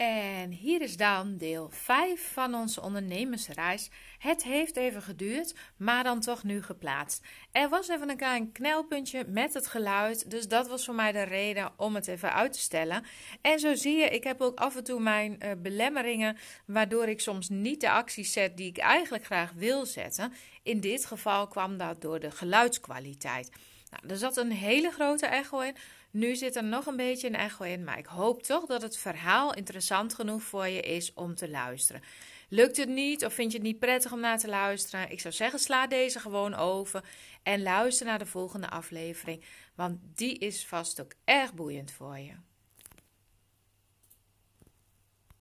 En hier is dan deel 5 van onze ondernemersreis. Het heeft even geduurd, maar dan toch nu geplaatst. Er was even een klein knelpuntje met het geluid, dus dat was voor mij de reden om het even uit te stellen. En zo zie je, ik heb ook af en toe mijn uh, belemmeringen, waardoor ik soms niet de acties zet die ik eigenlijk graag wil zetten. In dit geval kwam dat door de geluidskwaliteit. Nou, er zat een hele grote echo in. Nu zit er nog een beetje een echo in, maar ik hoop toch dat het verhaal interessant genoeg voor je is om te luisteren. Lukt het niet of vind je het niet prettig om naar te luisteren? Ik zou zeggen, sla deze gewoon over en luister naar de volgende aflevering, want die is vast ook erg boeiend voor je.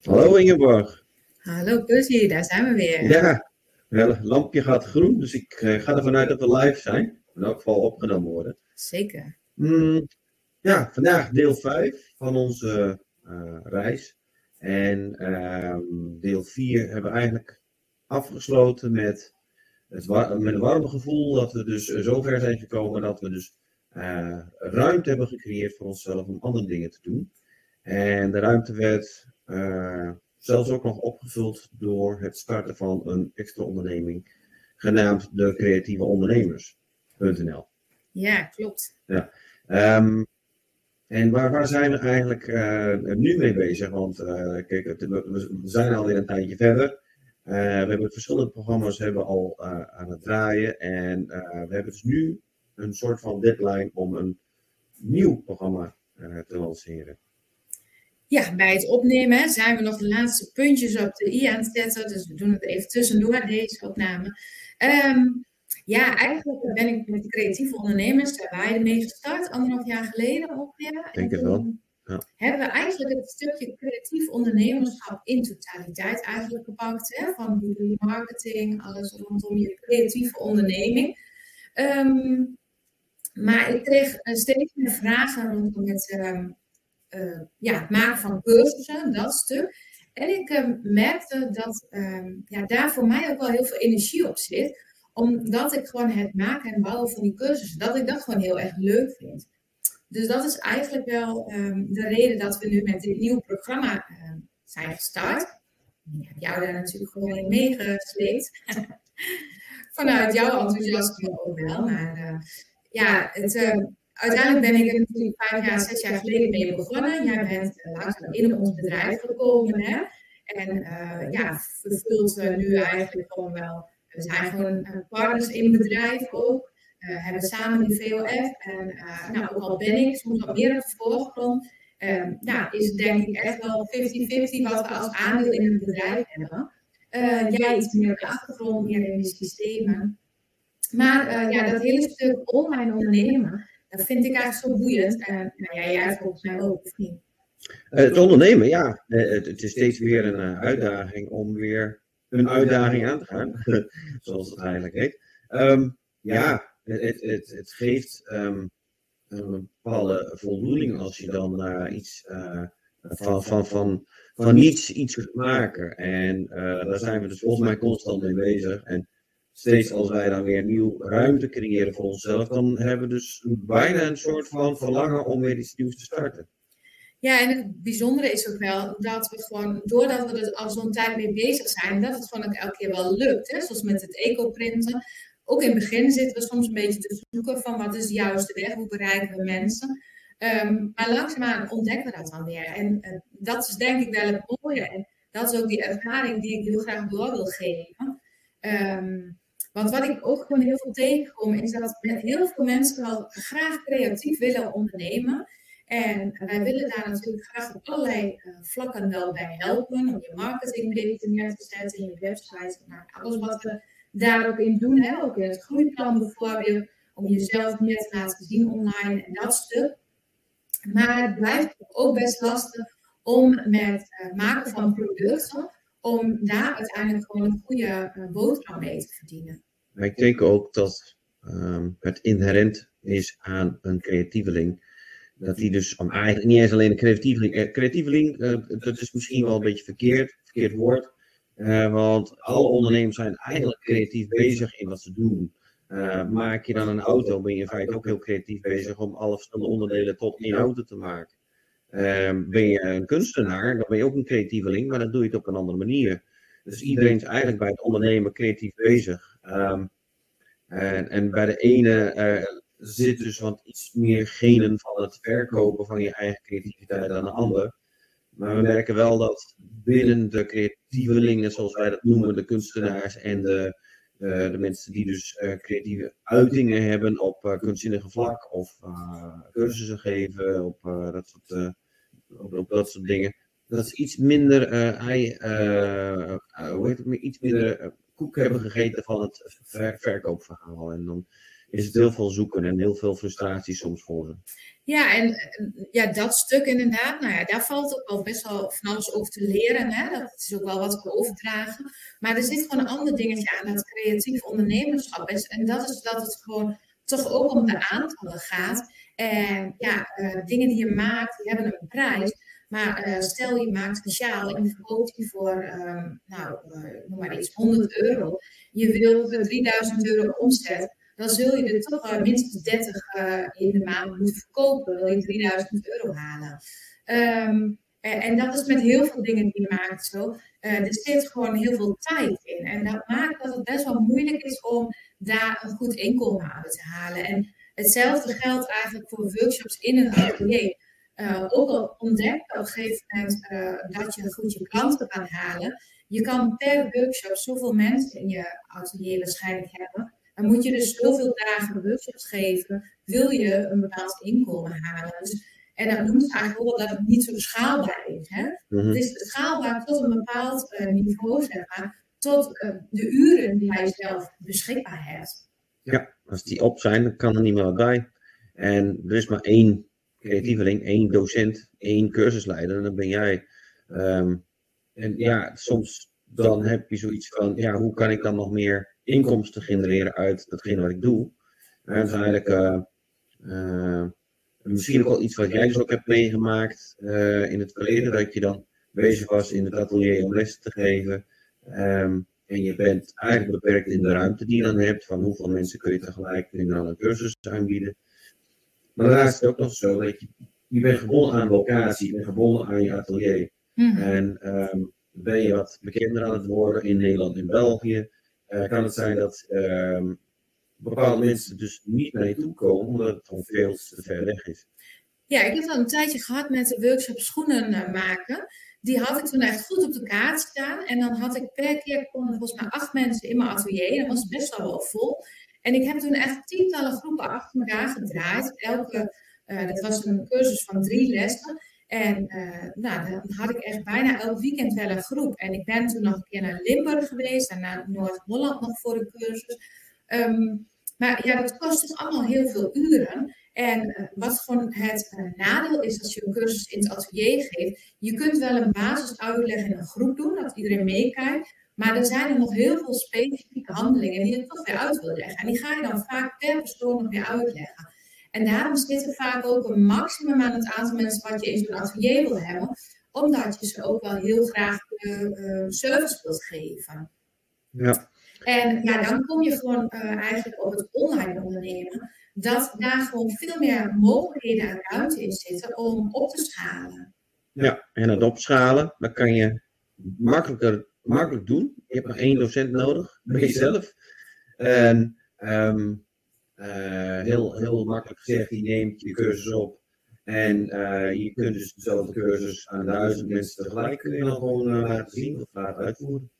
Hallo Ingeborg. Hallo Pussy, daar zijn we weer. Ja, het lampje gaat groen, dus ik eh, ga ervan uit dat we live zijn. In elk geval opgenomen worden. Zeker. Mm, ja, vandaag deel 5 van onze uh, reis. En uh, deel 4 hebben we eigenlijk afgesloten met het met een warme gevoel dat we dus zover zijn gekomen dat we dus uh, ruimte hebben gecreëerd voor onszelf om andere dingen te doen. En de ruimte werd uh, zelfs ook nog opgevuld door het starten van een extra onderneming genaamd de Creatieve Ja, klopt. Ja. Um, en waar, waar zijn we eigenlijk uh, nu mee bezig? Want uh, kijk, het, we zijn alweer een tijdje verder. Uh, we hebben verschillende programma's hebben al aan het draaien. En we hebben dus nu een soort van deadline om een nieuw programma te lanceren. Ja, bij het opnemen zijn we nog de laatste puntjes op de i aan het zetten. Dus we doen het even tussendoor, deze opname. Um, ja, eigenlijk ben ik met de creatieve ondernemers, daar waren mee gestart, anderhalf jaar geleden ongeveer. Denk het wel. Ja. Hebben we eigenlijk het stukje creatief ondernemerschap in totaliteit eigenlijk gepakt. Hè? Van die marketing, alles rondom je creatieve onderneming. Um, maar ik kreeg steeds meer vragen rondom het, um, uh, ja, het maken van cursussen, dat stuk. En ik um, merkte dat ja, daar voor mij ook wel heel veel energie op zit omdat ik gewoon het maken en bouwen van die cursussen, dat ik dat gewoon heel erg leuk vind. Dus dat is eigenlijk wel um, de reden dat we nu met dit nieuwe programma uh, zijn gestart. Ik heb jou daar natuurlijk gewoon in meegesleept. Vanuit jouw enthousiasme ook wel. Maar uh, ja, het, uh, uiteindelijk ben ik er natuurlijk vijf jaar, zes jaar geleden mee begonnen. Jij bent langzaam in ons bedrijf gekomen. Hè? En ja, vervult nu eigenlijk gewoon wel we zijn gewoon eh, partners in bedrijf ook. Uh, hebben samen die VOF. En uh, nou, ook al ben ik soms wat meer op de voorgrond, uh, nou, is het denk ik echt wel 50-50 wat we als aandeel in een bedrijf hebben. jij iets meer op de achtergrond, meer in de systemen. Maar ja, dat hele stuk online ondernemen, dat vind ik eigenlijk zo boeiend. En nou, ja, jij volgens mij ook, of niet? het ondernemen, ja. het is steeds weer een uitdaging om weer een uitdaging aan te gaan, zoals het eigenlijk heet. Um, ja, het, het, het geeft um, een bepaalde voldoening als je dan uh, iets uh, van, van, van, van niets iets kunt maken. En uh, daar zijn we dus volgens mij constant mee bezig. En steeds als wij dan weer nieuw ruimte creëren voor onszelf, dan hebben we dus bijna een soort van verlangen om weer iets nieuws te starten. Ja, en het bijzondere is ook wel dat we gewoon, doordat we er al zo'n tijd mee bezig zijn, dat het gewoon ook elke keer wel lukt. Hè? Zoals met het eco-printen. Ook in het begin zitten we soms een beetje te zoeken van wat is de juiste weg, hoe bereiken we mensen. Um, maar langzaamaan ontdekken we dat dan weer. En dat is denk ik wel het mooie. En dat is ook die ervaring die ik heel graag door wil geven. Um, want wat ik ook gewoon heel veel tegenkom, is dat heel veel mensen wel graag creatief willen ondernemen. En wij willen daar natuurlijk graag op allerlei uh, vlakken wel bij helpen. Om je marketing beter neer te zetten, je website. Nou, alles wat we daar ook in doen. Hè? Ook in het groeiplan bijvoorbeeld. Om jezelf meer te laten zien online en dat stuk. Maar het blijft ook best lastig om met het uh, maken van producten. Om daar uiteindelijk gewoon een goede uh, boterham mee te verdienen. Ik denk ook dat um, het inherent is aan een creatieveling dat die dus om eigenlijk niet eens alleen een creatieveling. Eh, creatieveling, uh, dat is misschien wel een beetje verkeerd, verkeerd woord. Uh, want alle ondernemers zijn eigenlijk creatief bezig in wat ze doen. Maak je dan een auto, ben je in feite ook heel creatief bezig om alle verschillende onderdelen tot één auto te maken. Ehm, ben je een kunstenaar, dan ben je ook een creatieveling, maar dan doe je het op een andere manier. Dus iedereen is eigenlijk bij het ondernemen creatief bezig. Ehm, en, en, bij de ene zit dus wat iets meer genen van het verkopen van je eigen creativiteit dan de ander. Maar we merken wel dat binnen de creatievelingen, zoals wij dat noemen, de kunstenaars en de, de, de mensen die dus uh, creatieve uitingen hebben op uh, kunstzinnige vlak of cursussen geven op, dat soort, op, dat soort dingen. Dat ze iets minder, hoe heet het, iets minder koek hebben gegeten van het ver verkoopverhaal. En dan is het heel veel zoeken en heel veel frustratie soms voor ze. Ja, en ja, dat stuk inderdaad, nou ja, daar valt ook wel best wel van alles over te leren. Hè? Dat is ook wel wat te overdragen. Maar er zit gewoon een ander dingetje aan dat creatief ondernemerschap is. En dat is dat het gewoon toch ook om de aantallen gaat. En ja, uh, dingen die je maakt, die hebben een prijs. Maar uh, stel je maakt speciaal en je verkoopt die voor, uh, nou, noem maar iets, 100 euro. Je wil 3000 euro omzet dan zul je er toch uh, minstens 30 uh, in de maand moeten verkopen, wil je 3000 euro halen. Um, en dat is met heel veel dingen die je maakt zo. Er zit gewoon heel veel tijd in. En dat maakt dat het best wel moeilijk is om daar een goed inkomen uit te halen. En hetzelfde geldt eigenlijk voor workshops in een atelier. Uh, ook al ontdek je op een gegeven moment uh, dat je goed je klanten kan halen. Je kan per workshop zoveel mensen in je atelier waarschijnlijk hebben. Dan moet je dus zoveel dagen workshops geven, wil je een bepaald inkomen halen. Dus, en dat noemt eigenlijk ook wel dat het niet zo schaalbaar is. Hè? Mhm. Het is schaalbaar tot een bepaald uh, niveau, zeg maar, tot uh, de uren die jij zelf beschikbaar hebt. Ja, als die op zijn, dan kan er niet meer wat bij. En er is maar één creatieveling, één docent, één cursusleider, en dan ben jij. Um, en ja, soms dan heb je zoiets van, ja, hoe kan ik dan nog meer inkomsten genereren uit datgene wat ik doe. En dat is eigenlijk uh, uh, misschien ook wel iets wat jij dus ook hebt meegemaakt uh, in het verleden, dat je dan bezig was in het atelier om les te geven. Um, en je bent eigenlijk beperkt in de ruimte die je dan hebt, van hoeveel mensen kun je tegelijk in een cursus aanbieden. Maar daarnaast is het ook nog zo dat je, je bent gebonden aan locatie, je bent gebonden aan je atelier. Mm. En um, ben je wat bekender aan het worden in Nederland en België, kan het zijn dat uh, bepaalde mensen dus niet naar je toe komen, omdat het gewoon veel te ver weg is. Ja, ik heb al een tijdje gehad met de workshop schoenen uh, maken. Die had ik toen echt goed op de kaart staan. En dan had ik per keer konden volgens mij acht mensen in mijn atelier. Dat was best wel wel vol. En ik heb toen echt tientallen groepen achter elkaar gedraaid. Elke, uh, dat was een cursus van drie lessen. En uh, nou, dan had ik echt bijna elk weekend wel een groep. En ik ben toen nog een keer naar Limburg geweest en naar Noord-Holland nog voor een cursus. Um, maar ja, dat kost dus allemaal heel veel uren. En uh, wat gewoon het uh, nadeel is als je een cursus in het atelier geeft, je kunt wel een basis uitleggen in een groep doen, dat iedereen meekijkt. Maar er zijn er nog heel veel specifieke handelingen die je toch weer uit wil leggen. En die ga je dan vaak per persoon nog weer uitleggen. En daarom zit er vaak ook een maximum aan het aantal mensen wat je in zo'n atelier wil hebben, omdat je ze ook wel heel graag de uh, service wilt geven. Ja. En ja, dan kom je gewoon uh, eigenlijk op het online ondernemen, dat daar gewoon veel meer mogelijkheden en ruimte in zitten om op te schalen. Ja, en het opschalen, dat kan je makkelijker, makkelijk doen. Je hebt maar één docent nodig, bij jezelf. En um, uh, heel, heel makkelijk gezegd, je neemt je cursus op en uh, je kunt dus dezelfde cursus aan duizend mensen tegelijk kun je dan uh, laten zien of laten uitvoeren.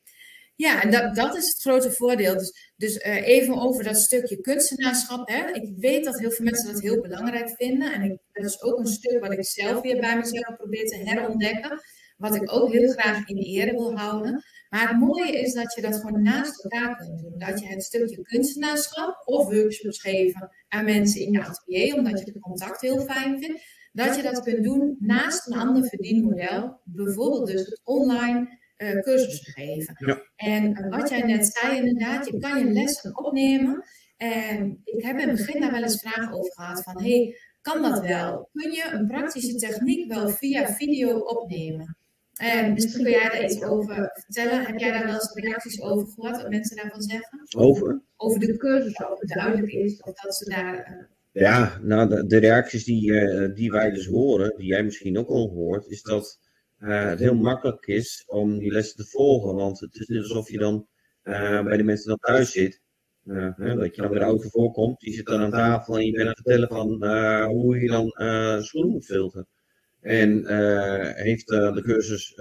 Ja, en dat, dat is het grote voordeel. Dus, dus even over dat stukje kunstenaarschap. Hè. Ik weet dat heel veel mensen dat heel belangrijk vinden. En ik, dat is ook een stuk wat ik zelf weer bij mezelf probeer te herontdekken. Wat ik ook heel graag in de ere wil houden. Maar het mooie is dat je dat gewoon naast elkaar kunt doen. Dat je het stukje kunstenaarschap of workshops geven aan mensen in je atelier, omdat je het contact heel fijn vindt. Dat je dat kunt doen naast een ander verdienmodel. Bijvoorbeeld dus het online uh, cursus geven. Ja. En uh, wat jij net zei inderdaad, je kan je lessen opnemen. En ik heb in het begin daar wel eens vragen over gehad van, hey, kan dat wel? Kun je een praktische techniek wel via video opnemen? En misschien kun jij daar iets over vertellen. Heb jij daar wel eens reacties over gehoord, wat mensen daarvan zeggen? Over? Over de cursus, of het duidelijk is, of dat ze daar Ja, nou, de, de reacties die, eh, die wij dus horen, die jij misschien ook al hoort, is dat uh, het heel makkelijk is om die lessen te volgen. Want het is net alsof je dan uh, bij de mensen dan thuis zit. Hè, dat je dan bij de auto voorkomt, die zit dan aan tafel en je bent aan het vertellen van hoe je dan schoenen moet filteren. En heeft de cursus,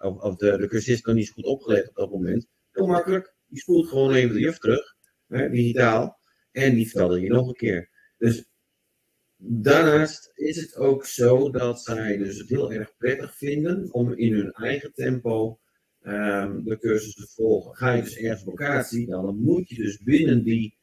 of, of, de, de cursist nog niet zo goed opgelet op dat moment. Heel makkelijk, die spoelt gewoon even de juf terug, digitaal, en die vertelde je nog een keer. Dus daarnaast is het ook zo dat zij dus het heel erg prettig vinden om in hun eigen tempo um, de cursus te volgen. Ga je dus ergens op locatie, dan moet je dus binnen die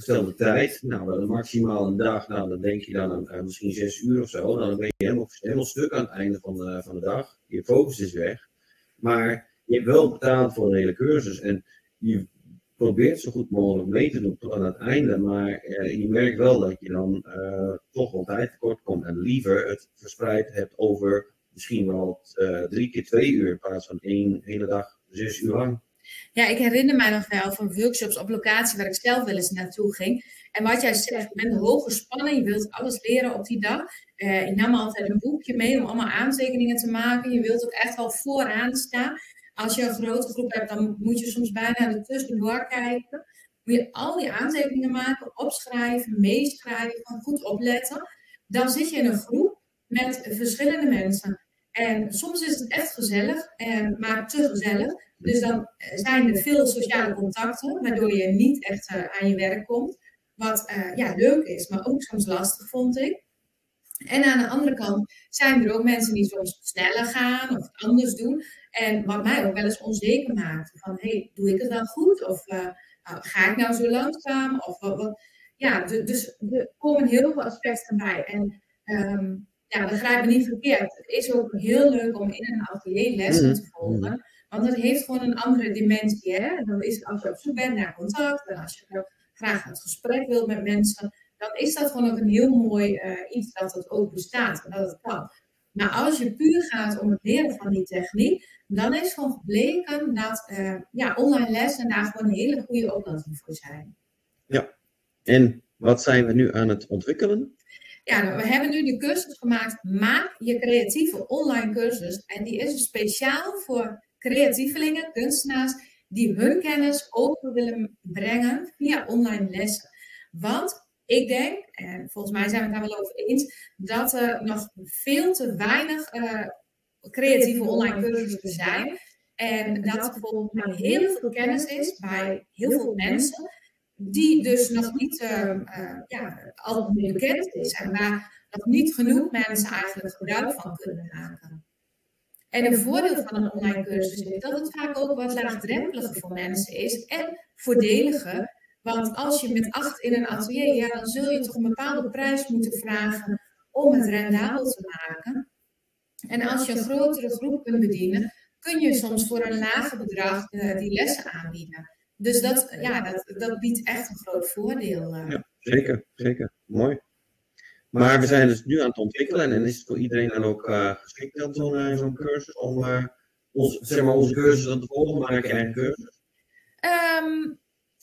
gestelde tijd, nou maximaal een dag, nou dan denk je dan aan, misschien zes uur of zo, dan ben je helemaal, helemaal stuk aan het einde van de, van de dag. Je focus is weg. Maar je hebt wel betaald voor een hele cursus en je probeert zo goed mogelijk mee te doen tot aan het einde. Maar eh, je merkt wel dat je dan uh, toch wel tijd tekort komt. En liever het verspreid hebt over misschien wel uh, drie keer twee uur in plaats van één hele dag, zes uur lang. Ja, ik herinner mij nog wel van workshops op locatie waar ik zelf wel eens naartoe ging. En wat jij zegt, je bent hoge spanning, je wilt alles leren op die dag. Uh, ik nam altijd een boekje mee om allemaal aantekeningen te maken. Je wilt ook echt wel vooraan staan als je een grote groep hebt, dan moet je soms bijna er tussendoor kijken. Moet je al die aantekeningen maken, opschrijven, meeschrijven, goed opletten. Dan zit je in een groep met verschillende mensen. En soms is het echt gezellig, en, maar te gezellig. Dus dan zijn er veel sociale contacten, waardoor je niet echt uh, aan je werk komt. Wat uh, ja, leuk is, maar ook soms lastig, vond ik. En aan de andere kant zijn er ook mensen die soms sneller gaan of anders doen. En wat mij ook wel eens onzeker maakt. Van, hey, doe ik het wel goed? Of uh, ga ik nou zo langzaam? Of wat, Ja, dus er komen heel veel aspecten bij. En um, ja, begrijp me niet verkeerd. Het is ook heel leuk om in een atelier lessen te volgen. Want dat heeft gewoon een andere dimensie. Hè? Dan is het als je op zoek bent naar contact. En als je graag het gesprek wilt met mensen. Dan is dat gewoon ook een heel mooi uh, iets dat het ook bestaat. En dat het kan. Maar als je puur gaat om het leren van die techniek, dan is gewoon gebleken dat uh, ja, online lessen daar gewoon een hele goede oplossing voor zijn. Ja, en wat zijn we nu aan het ontwikkelen? Ja, we hebben nu de cursus gemaakt, maak je creatieve online cursus. En die is speciaal voor creatievelingen, kunstenaars, die hun kennis over willen brengen via online lessen. Want ik denk, en volgens mij zijn we het daar wel over eens, dat er nog veel te weinig uh, creatieve online cursussen zijn. En dat er volgens mij heel veel kennis is bij heel veel mensen, die dus nog niet ja, altijd bekend is. En waar nog niet genoeg mensen eigenlijk gebruik van kunnen maken. En een voordeel van een online cursus is dat het vaak ook wat laagdrempeliger voor mensen is en voordeliger. Want als je met acht in een atelier, ja, dan zul je toch een bepaalde prijs moeten vragen om het rendabel te maken. En als je een grotere groep kunt bedienen, kun je soms voor een lager bedrag uh, die lessen aanbieden. Dus dat, ja, dat, dat biedt echt een groot voordeel. Uh. Ja, zeker, zeker. Mooi. Maar we zijn dus nu aan het ontwikkelen en is het voor iedereen dan ook uh, geschikt dan zo'n zo cursus om ons, zeg maar, onze cursus dan te volgen, je eigen cursus? Um,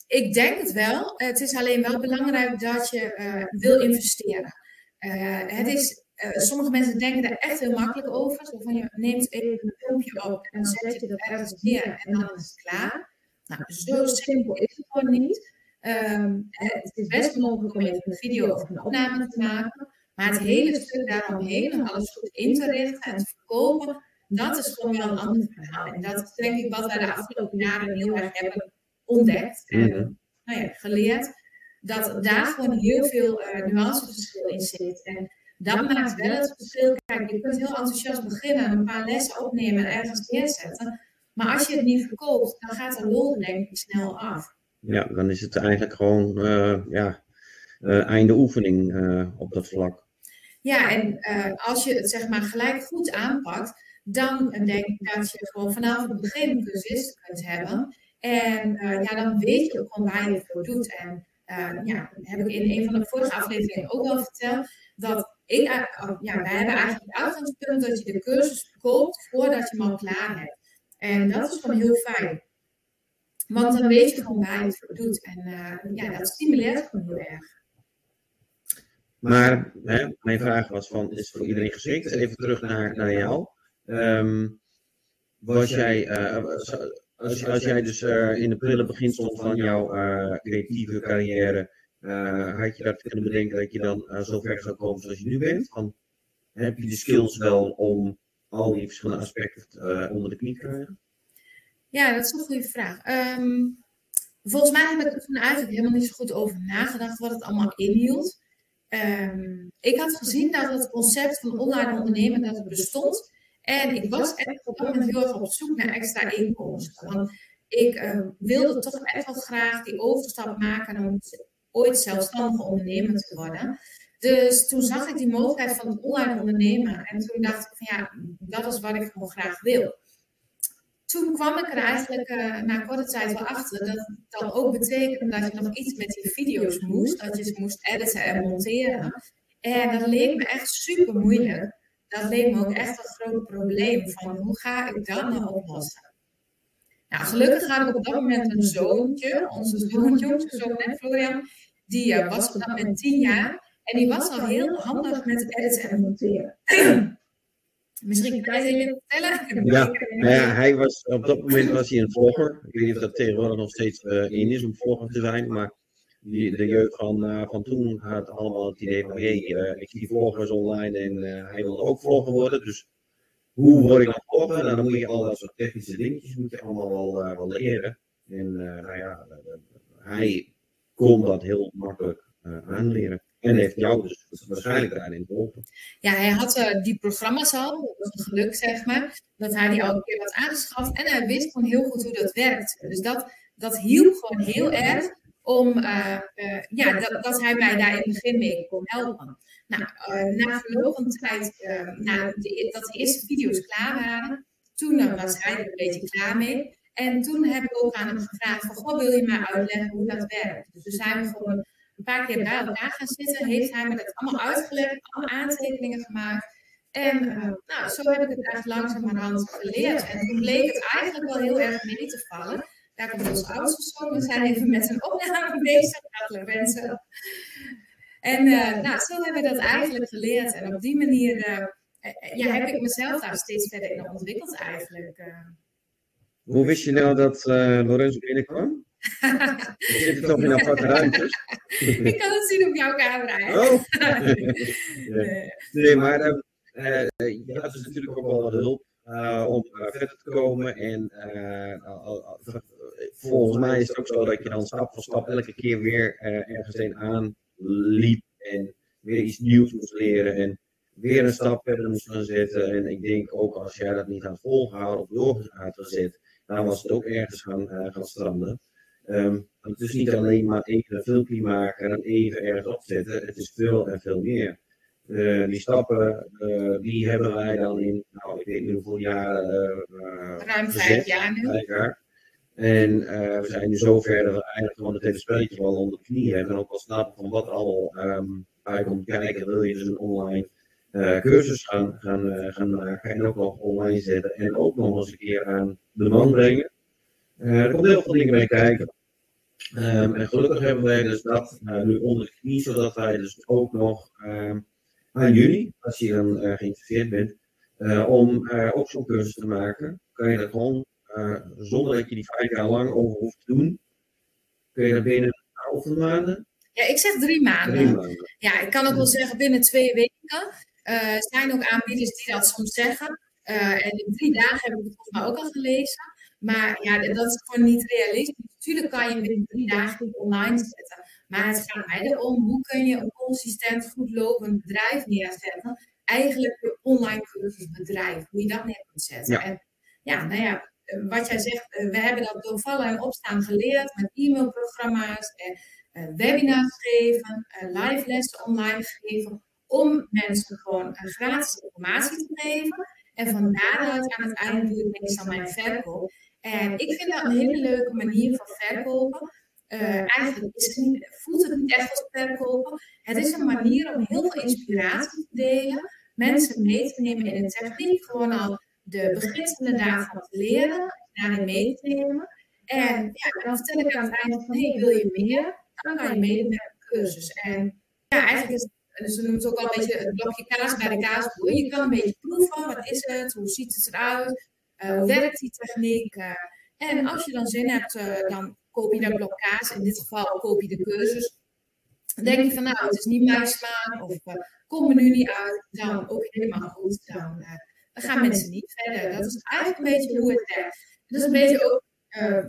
ik denk het wel. Het is alleen wel belangrijk dat je uh, wil investeren. Uh, het is, uh, sommige mensen denken daar echt heel makkelijk over. Zo van je neemt even een filmpje op en dan zet je dat ergens neer en dan is het klaar. Nou, zo simpel is het gewoon niet. Um, het is best mogelijk om even een video of een opname te maken. Maar het hele stuk daaromheen, om alles goed in te richten en te verkopen, dat is gewoon wel een ander verhaal. En dat is denk ik wat wij de afgelopen jaren heel erg hebben ontdekt en mhm. nou ja, geleerd dat daar gewoon heel veel uh, nuanceverschil in zit. En dat maakt wel het verschil. Kijk, je kunt heel enthousiast beginnen, een paar lessen opnemen en ergens neerzetten. Maar als je het niet verkoopt, dan gaat de lol denk ik snel af. Ja, dan is het eigenlijk gewoon uh, ja, uh, einde oefening op dat vlak. Ja, en als je het zeg maar gelijk goed aanpakt, dan denk ik dat je gewoon vanaf het begin cursisten kunt hebben. En uh, ja, dan weet je ook gewoon waar je het voor doet. En uh, ja, heb ik in een van de vorige afleveringen ook al verteld, dat ik, uh, ja, wij hebben eigenlijk het uitgangspunt dat je de cursus koopt voordat je hem al klaar hebt. En dat is gewoon heel fijn. Want dan weet je gewoon waar je het voor doet. En ja, dat stimuleert gewoon heel erg. Maar hè, mijn vraag was van, is voor iedereen geschikt? Even terug naar, naar jou. Um, was jij, uh, als, als jij dus uh, in de prille beginsel van jouw uh, creatieve carrière, had je dat kunnen bedenken dat je dan zo ver zou komen zoals je nu bent? Van, heb je de skills wel om al die verschillende aspecten onder de knie krijgen? Ja, dat is een goede vraag. Um, volgens mij heb ik er toen eigenlijk helemaal niet zo goed over nagedacht wat het allemaal inhield. Um, ik had gezien dat het concept van online ondernemen dat bestond. En ik was echt op dat moment heel erg op zoek naar extra inkomsten. Want ik uh, wilde toch echt wel graag die overstap maken om ooit zelfstandig ondernemer te worden. Dus toen zag ik die mogelijkheid van het online ondernemen. En toen dacht ik van ja, dat is wat ik gewoon graag wil. Toen kwam ik er eigenlijk uh, na korte tijd wel achter dat dat ook betekende dat je nog iets met die video's moest. Dat je ze moest editen en monteren. En dat leek me echt super moeilijk dat leek me ook echt een groot probleem. Van hoe ga ik dat nou oplossen? Nou, gelukkig had ik op dat moment een zoontje, onze zoontje, onze zoon net, Florian, die uh, was op dat moment tien jaar. En die was al heel handig met het editen en monteren. Misschien kan je het even vertellen? Ja, nou ja, hij was, op dat moment was hij een vlogger. Ik weet niet of dat tegenwoordig nog steeds uh, in is om vlogger te zijn, maar die, de jeugd van, uh, van toen had allemaal het idee van, hé, hey, uh, ik zie vloggers online en uh, hij wil ook vlogger worden, dus hoe word ik dan vlogger? Nou, dan moet je al dat soort technische dingetjes moet je allemaal wel, wel leren. En nou ja, hij kon dat heel makkelijk aanleren. En heeft jou dus waarschijnlijk daarin geholpen. Ja, hij had die programma's al, dat was geluk zeg maar, dat hij die al een keer had aangeschaft. En hij wist gewoon heel goed hoe dat werkt. Dus dat, dat hielp gewoon heel erg om, uh, uh, ja, dat, dat, hij mij daar in het begin mee kon helpen. Nou, na verloop van tijd, na de, dat de eerste video's klaar waren, toen was hij er een beetje klaar mee. En toen heb ik ook aan hem gevraagd van, goh, wil je mij uitleggen hoe dat werkt? Dus we zijn gewoon een paar keer bij elkaar gaan zitten, heeft hij me dat allemaal uitgelegd, allemaal aantekeningen gemaakt. En nou, zo heb ik het echt langzamerhand geleerd. En toen bleek het eigenlijk wel heel erg mee te vallen. Daar komt onze oudste zoon. We zijn even met een opname bezig. Hartelijk wensen. En uh, nou, zo hebben we dat eigenlijk geleerd. En op die manier uh, ja, heb ik mezelf daar steeds verder in ontwikkeld eigenlijk. Hoe wist je nou dat uh, Lorenzo binnenkwam? Je zit toch in aparte ruimtes? ik kan het zien op jouw camera. Oh. nee. nee, maar je had dus natuurlijk ook wel wat hulp uh, om verder te komen. En uh, volgens mij is het ook zo dat je dan stap voor stap elke keer weer uh, ergens een aanliep en weer iets nieuws moest leren en weer een stap verder moest gaan zetten. En ik denk ook als jij dat niet had volgehouden of door had gezet, dan was het ook ergens gaan, gaan stranden. Um, het is niet alleen maar even een filmpje maken en even ergens opzetten, het is veel en veel meer. Uh, die stappen, uh, die hebben wij dan in, nou, ik weet niet hoeveel jaar. Uh, Ruim vijf jaar nu. Vijf jaar. En we zijn nu zover dat we eigenlijk gewoon het hele spelletje wel onder de knie hebben. En ook wel snappen van wat al um, bij komt kijken. Wil je dus een online cursus gaan, gaan, gaan maken en ook nog online zetten. En ook nog eens een keer aan de man brengen. er komt heel veel dingen bij kijken. Um, en gelukkig hebben wij dus dat nu onder de knie, zodat wij dus ook nog um, aan jullie, als je dan uh, geïnteresseerd bent, uh, om uh, ook zo'n cursus te maken. Kan je dat gewoon, zonder dat je die vijf jaar lang over hoeft te doen, kun je dat binnen hoeveel maanden? Ja, ik zeg drie maanden. drie maanden. Ja, ik kan ook wel zeggen binnen twee weken. Er zijn ook aanbieders die dat soms zeggen. en in drie dagen heb ik het volgens mij ook al gelezen. Maar ja, dat is gewoon niet realistisch. Natuurlijk kan je binnen drie dagen online zetten. Maar het gaat mij erom, hoe kun je een consistent, goed lopend bedrijf neerzetten? Eigenlijk een online cursusbedrijf, hoe je dat neer kunt zetten. Ja. En ja, nou ja, wat jij zegt, eh, we hebben dat door vallen en opstaan geleerd met e-mailprogramma's, en uh, webinars geven, uh, live lessen online geven, om mensen gewoon gratis informatie te geven. En van daaruit aan het einde doe ik meestal mijn verkoop. En ik vind dat een hele leuke manier van verkopen. Uh, eigenlijk is het niet, voelt het niet echt als verkopen. Het is een manier om heel veel inspiratie te delen, mensen mee te nemen in de techniek, gewoon al de beginselen daarvan te leren, daarin mee te nemen. En ja, dan vertel ik aan het einde van, hey, wil je meer? Dan kan je meedoen met een cursus. En ja, eigenlijk is dus ze noemen het ook wel een beetje het blokje kaas bij de kaasboer. Je kan een beetje proeven, wat is het, hoe ziet het eruit, hoe werkt die techniek. Uh, en als je dan zin hebt, uh, dan koop je dat blok kaas. In dit geval koop je de cursus. Dan denk je van nou, het is niet mijn smaak of kom me nu niet uit. Dan ook helemaal goed. Dan, dan gaan mensen niet verder. Dat is eigenlijk een beetje hoe het werkt. Dat is een beetje ook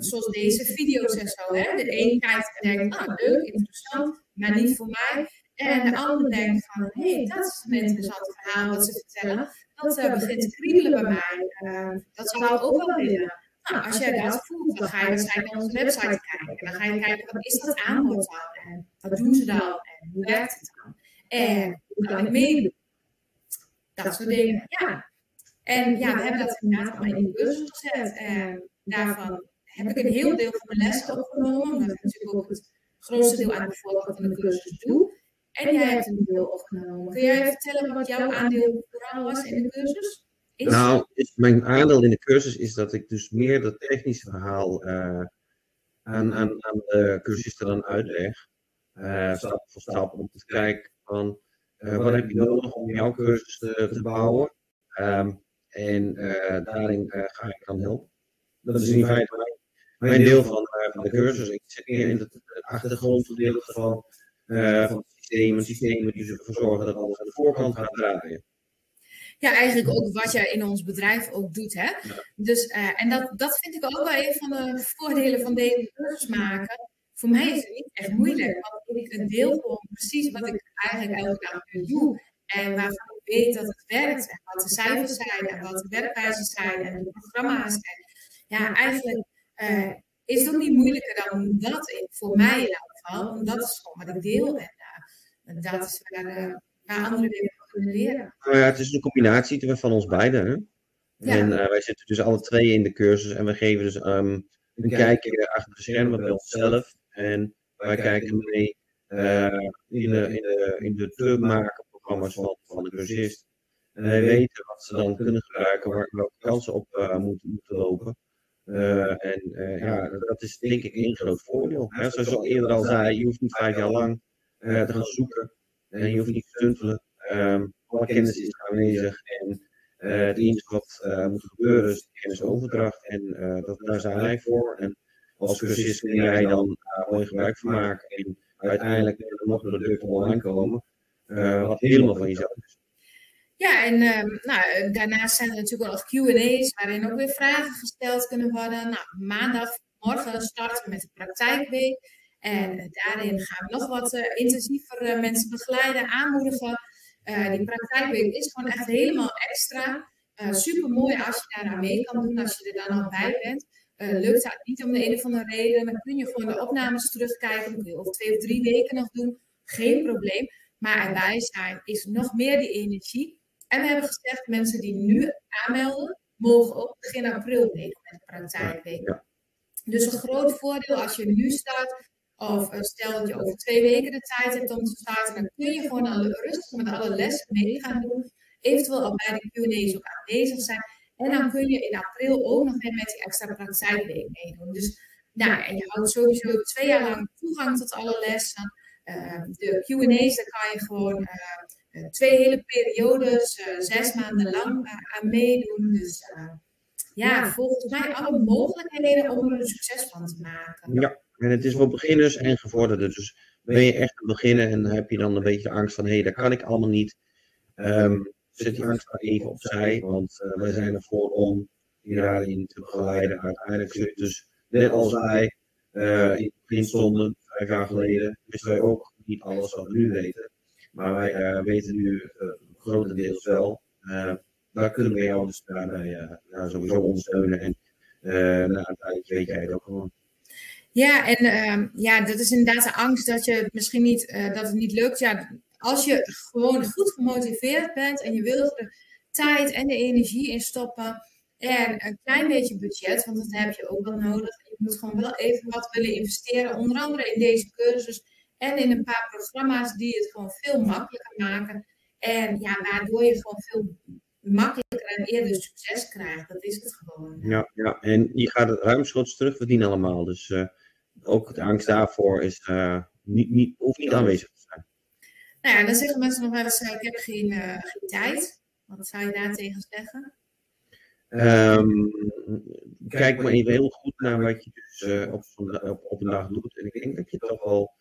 zoals deze video's en zo. Hè? De een kijkt en denkt, ah, leuk, interessant, maar niet voor mij. En de ander denkt van, hé, hey, dat is een interessant verhaal wat ze vertellen. Dat uh, begint te kriebelen bij mij. Uh, dat zou ik ook wel willen. Nou, als jij dat voelt, dan ga je waarschijnlijk naar onze website kijken. En dan ga je kijken, wat is dat aanbod dan? En wat doen ze dan? En hoe werkt het dan? En hoe kan ik meedoen? Dat soort dingen, ja. En ja, we hebben dat inderdaad allemaal in de cursus gezet. En daarvan heb ik een heel deel van mijn lessen opgenomen. Omdat ik natuurlijk ook het grootste deel aan de voorkant van de cursus doe. En jij hebt een deel opgenomen. Kun jij vertellen wat jouw aandeel vooral was in de cursus? Is... Nou, mijn aandeel in de cursus is dat ik dus meer dat technische verhaal uh, aan, aan, aan de cursisten dan uitleg. Uh, stap voor stap om te kijken van uh, wat heb je nodig om jouw cursus te, te bouwen. Um, en daarin ga ik dan helpen. Dat is in feite mijn, mijn deel van, van de cursus. Ik zit meer in het, het achtergrondgedeelte van, van systemen, die ervoor zorgen dat alles aan de voorkant gaat draaien. Ja, eigenlijk ook wat jij in ons bedrijf ook doet. Hè? Dus, uh, en dat, dat vind ik ook wel een van de voordelen van deze cursus maken. Voor mij is het niet echt moeilijk, want ik deel gewoon precies wat ik eigenlijk elke dag doe. En waarvan ik weet dat het werkt, en wat de cijfers zijn, en wat de werkwijzen zijn, en de programma's. En, ja, eigenlijk uh, is het ook niet moeilijker dan dat, voor mij in elk geval. Want dat is gewoon wat ik deel. En, en dat is waar, uh, waar anderen weer kunnen leren. Nou ja, het is een combinatie van ons beiden. Hè? Ja. En uh, wij zitten dus alle twee in de cursus en we geven dus um, een kijkje achter de schermen bij onszelf. En wij kijken mee uh, in de, in de, in de te maken programma's van, van de cursist. En wij weten wat ze dan kunnen gebruiken, waar welke kansen op uh, moeten, moeten lopen. Uh, en uh, ja, dat is denk ik een groot voordeel. Hè? Zoals ik al eerder al zei, je hoeft niet vijf jaar lang uh, te gaan zoeken. En je hoeft niet te stuntelen. Um, alle kennis is aanwezig. En het enige wat moet gebeuren is kennisoverdracht. En dat, daar zijn wij voor. En als cursist kun jij dan mooi gebruik van maken. En uiteindelijk er nog producten online komen. wat helemaal van jezelf is. Ja, en um, nou, daarnaast zijn er natuurlijk wel Q&A's waarin ook weer vragen gesteld kunnen worden. Nou, maandag, morgen starten we met de praktijkweek. En daarin gaan we nog wat uh, intensiever uh, mensen begeleiden, aanmoedigen. Uh, die praktijkweek is gewoon echt helemaal extra. Super mooi als je daaraan mee kan doen, als je er dan al bij bent. lukt dat niet om de een of andere reden, dan kun je gewoon de opnames terugkijken. Dan kun je over twee of drie weken nog doen. Geen probleem. Maar erbij zijn is nog meer die energie. En we hebben gezegd, mensen die nu aanmelden, mogen ook begin april meedoen met de praktijkweek. Ja. Dus een groot voordeel als je nu start, of uh, stel dat je over twee weken de tijd hebt om te starten, dan kun je gewoon alle, rustig met alle lessen mee gaan doen. Eventueel al bij de Q&A's ook aanwezig zijn. En dan kun je in april ook nog weer met die extra praktijkweek meedoen. Dus nou, en je houdt sowieso twee jaar lang toegang tot alle lessen. Uh, de Q&A's, daar kan je gewoon uh, twee hele periodes, zes maanden lang aan meedoen. Dus ja, volgens mij alle mogelijkheden om er een succes van te maken. Ja. En het is voor beginners en gevorderden. Dus ben je echt het beginnen en heb je dan een beetje angst van, hé, hey, dat kan ik allemaal niet. Um, zet die angst maar even opzij, want uh, wij zijn ervoor om je daarin te begeleiden. Uiteindelijk zit dus, net als wij uh, in het begin stonden, vijf jaar geleden, wisten wij ook niet alles wat we nu weten. Maar wij uh, weten nu grotendeels wel. daar kunnen we jou dus daarbij sowieso ondersteunen. En nou, uiteindelijk weet jij het ook gewoon. Ja, en uh, ja, dat is inderdaad de angst dat, je misschien niet, uh, dat het niet lukt. Ja, als je gewoon goed gemotiveerd bent en je wilt er tijd en de energie in stoppen en een klein beetje budget, want dat heb je ook wel nodig. Je moet gewoon wel even wat willen investeren, onder andere in deze cursus en in een paar programma's die het gewoon veel makkelijker maken. En ja, waardoor je gewoon veel makkelijker en eerder succes krijgt. Dat is het gewoon. Ja, ja. en je gaat het ruimschoots terugverdienen allemaal. Dus uh, ook de angst daarvoor is, uh, niet, niet, hoeft niet aanwezig te zijn. Nou ja, dan zeggen mensen nog wel eens, ik heb geen, geen tijd. Wat zou je daar tegen zeggen? Um, kijk maar even heel goed naar wat je dus uh, op, op, op, een dag doet. En ik denk dat je toch wel,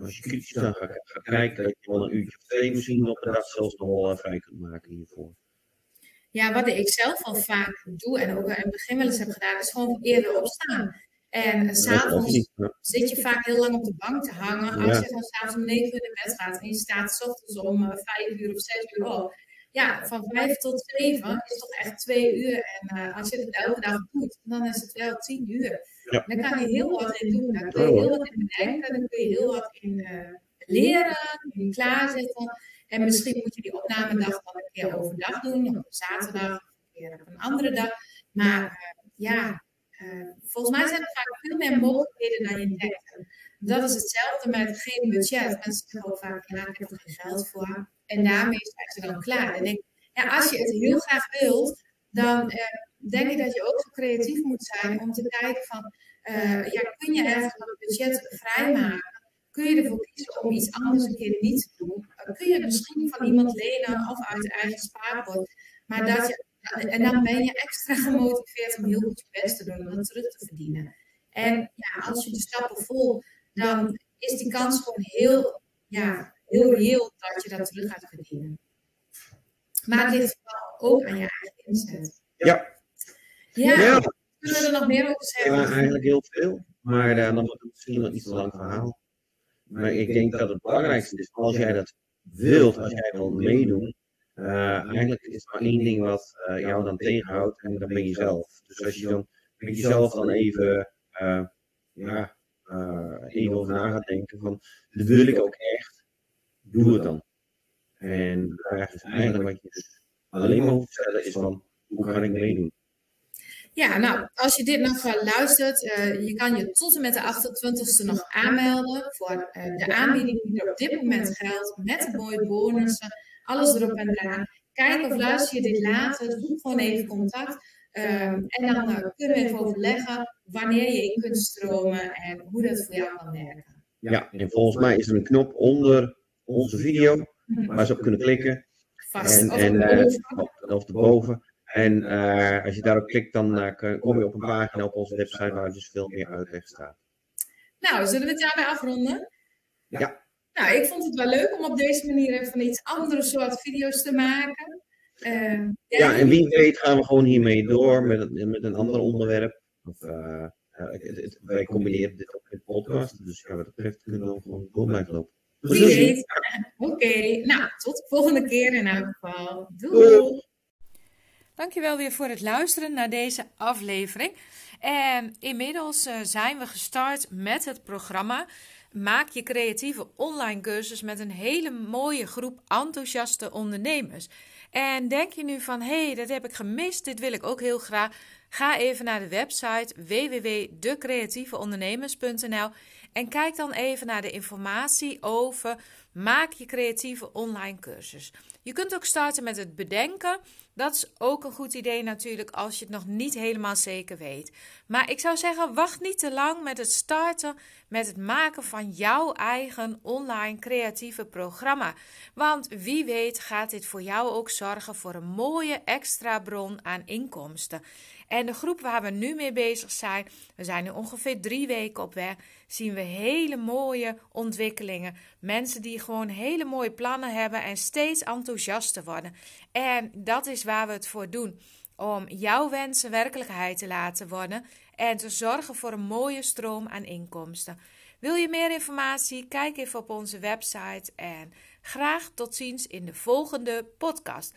als je kritisch dan gaat, gaat kijken, dat je wel een uurtje of twee misschien op een dag zelfs nog wel vrij kunt maken hiervoor. Ja, wat ik zelf al vaak doe en ook in het begin wel eens heb gedaan, is gewoon eerder opstaan. En s'avonds zit je vaak heel lang op de bank te hangen. Als je dan s'avonds om 9 uur in bed gaat en je staat s ochtends om 5 uh, uur of 6 uur op, ja, van vijf tot zeven is toch echt twee uur. En uh, als je het elke dag doet, dan is het wel tien uur. Ja. Dan kan je heel wat in doen. Dan kun je heel wat in bedenken. Dan kun je heel wat in uh, leren, in klaarzetten. En misschien moet je die opnamedag dan een keer overdag doen. Op zaterdag, of een keer op een andere dag. Maar uh, ja, volgens mij zijn er vaak veel meer mogelijkheden dan je denkt. Dat is hetzelfde met geen budget. Mensen zeggen vaak, ja, ik heb er geen geld voor. En daarmee zijn ze dan klaar. En ik, ja, als je het heel graag wilt, dan eh, denk ik dat je ook zo creatief moet zijn om te kijken van, uh, ja, kun je ergens het budget vrijmaken? Kun je ervoor kiezen om iets anders een keer niet te doen? Kun je het misschien van iemand lenen of uit je eigen spaarpot? Maar dat je, en dan ben je extra gemotiveerd om heel goed je best te doen om dat terug te verdienen. En ja, als je de stappen volgt, dan is die kans gewoon heel, ja, heel reëel dat je dat terug gaat verdienen. Maar het ligt ook aan je eigen inzet. Ja. Ja. ja. Kunnen we er nog meer over zeggen? Ja, eigenlijk heel veel. Maar uh, dan wordt het misschien nog iets te lang verhaal. Maar ik denk dat het belangrijkste is, als jij dat wilt, als jij wil meedoen, eigenlijk is er maar één ding wat uh, jou dan tegenhoudt en dat ben je zelf. Dus als je dan met jezelf dan even, ja, even over na gaat denken van, dat wil ik ook echt doe het dan. En vraag is eigenlijk wat je dus alleen maar hoeft te stellen is van, hoe kan ik meedoen? Ja, nou, als je dit nog luistert, uh, je kan je tot en met de 28e nog aanmelden voor uh, de aanbieding die er op dit moment geldt, met de mooie bonussen, alles erop en eraan. Kijk of luister je dit later, zoek gewoon even contact. Uh, en dan uh, kunnen we even overleggen wanneer je in kunt stromen en hoe dat voor jou kan werken. Ja, en volgens mij is er een knop onder onze video, waar ze op kunnen klikken. Vast. En, en uh, of erboven. En uh, als je daarop klikt, dan uh, kom je op een pagina op onze website waar dus veel meer uitleg staat. Nou, zullen we het daarbij afronden? Ja. Nou, ik vond het wel leuk om op deze manier even iets andere soort video's te maken. Uh, ja, en wie weet gaan we gewoon hiermee door met, met een ander onderwerp. Of, uh, het, het, wij combineren dit ook met podcast. Dus ja, wat dat betreft kunnen we gewoon door blijven lopen. Wie weet. Oké, nou, tot de volgende keer in elk geval. Doei. Dankjewel weer voor het luisteren naar deze aflevering. En inmiddels uh, zijn we gestart met het programma. Maak je creatieve online cursus met een hele mooie groep enthousiaste ondernemers. En denk je nu van, hé, hey, dat heb ik gemist, dit wil ik ook heel graag. Ga even naar de website www.decreatieveondernemers.nl en kijk dan even naar de informatie over maak je creatieve online cursus. Je kunt ook starten met het bedenken. Dat is ook een goed idee natuurlijk als je het nog niet helemaal zeker weet. Maar ik zou zeggen, wacht niet te lang met het starten met het maken van jouw eigen online creatieve programma. Want wie weet gaat dit voor jou ook zorgen voor een mooie extra bron aan inkomsten. En de groep waar we nu mee bezig zijn, we zijn nu ongeveer drie weken op weg, zien we hele mooie ontwikkelingen. Mensen die gewoon hele mooie plannen hebben en steeds enthousiaster worden. En dat is waar we het voor doen. Om jouw wensen werkelijkheid te laten worden en te zorgen voor een mooie stroom aan inkomsten. Wil je meer informatie? Kijk even op onze website en graag tot ziens in de volgende podcast.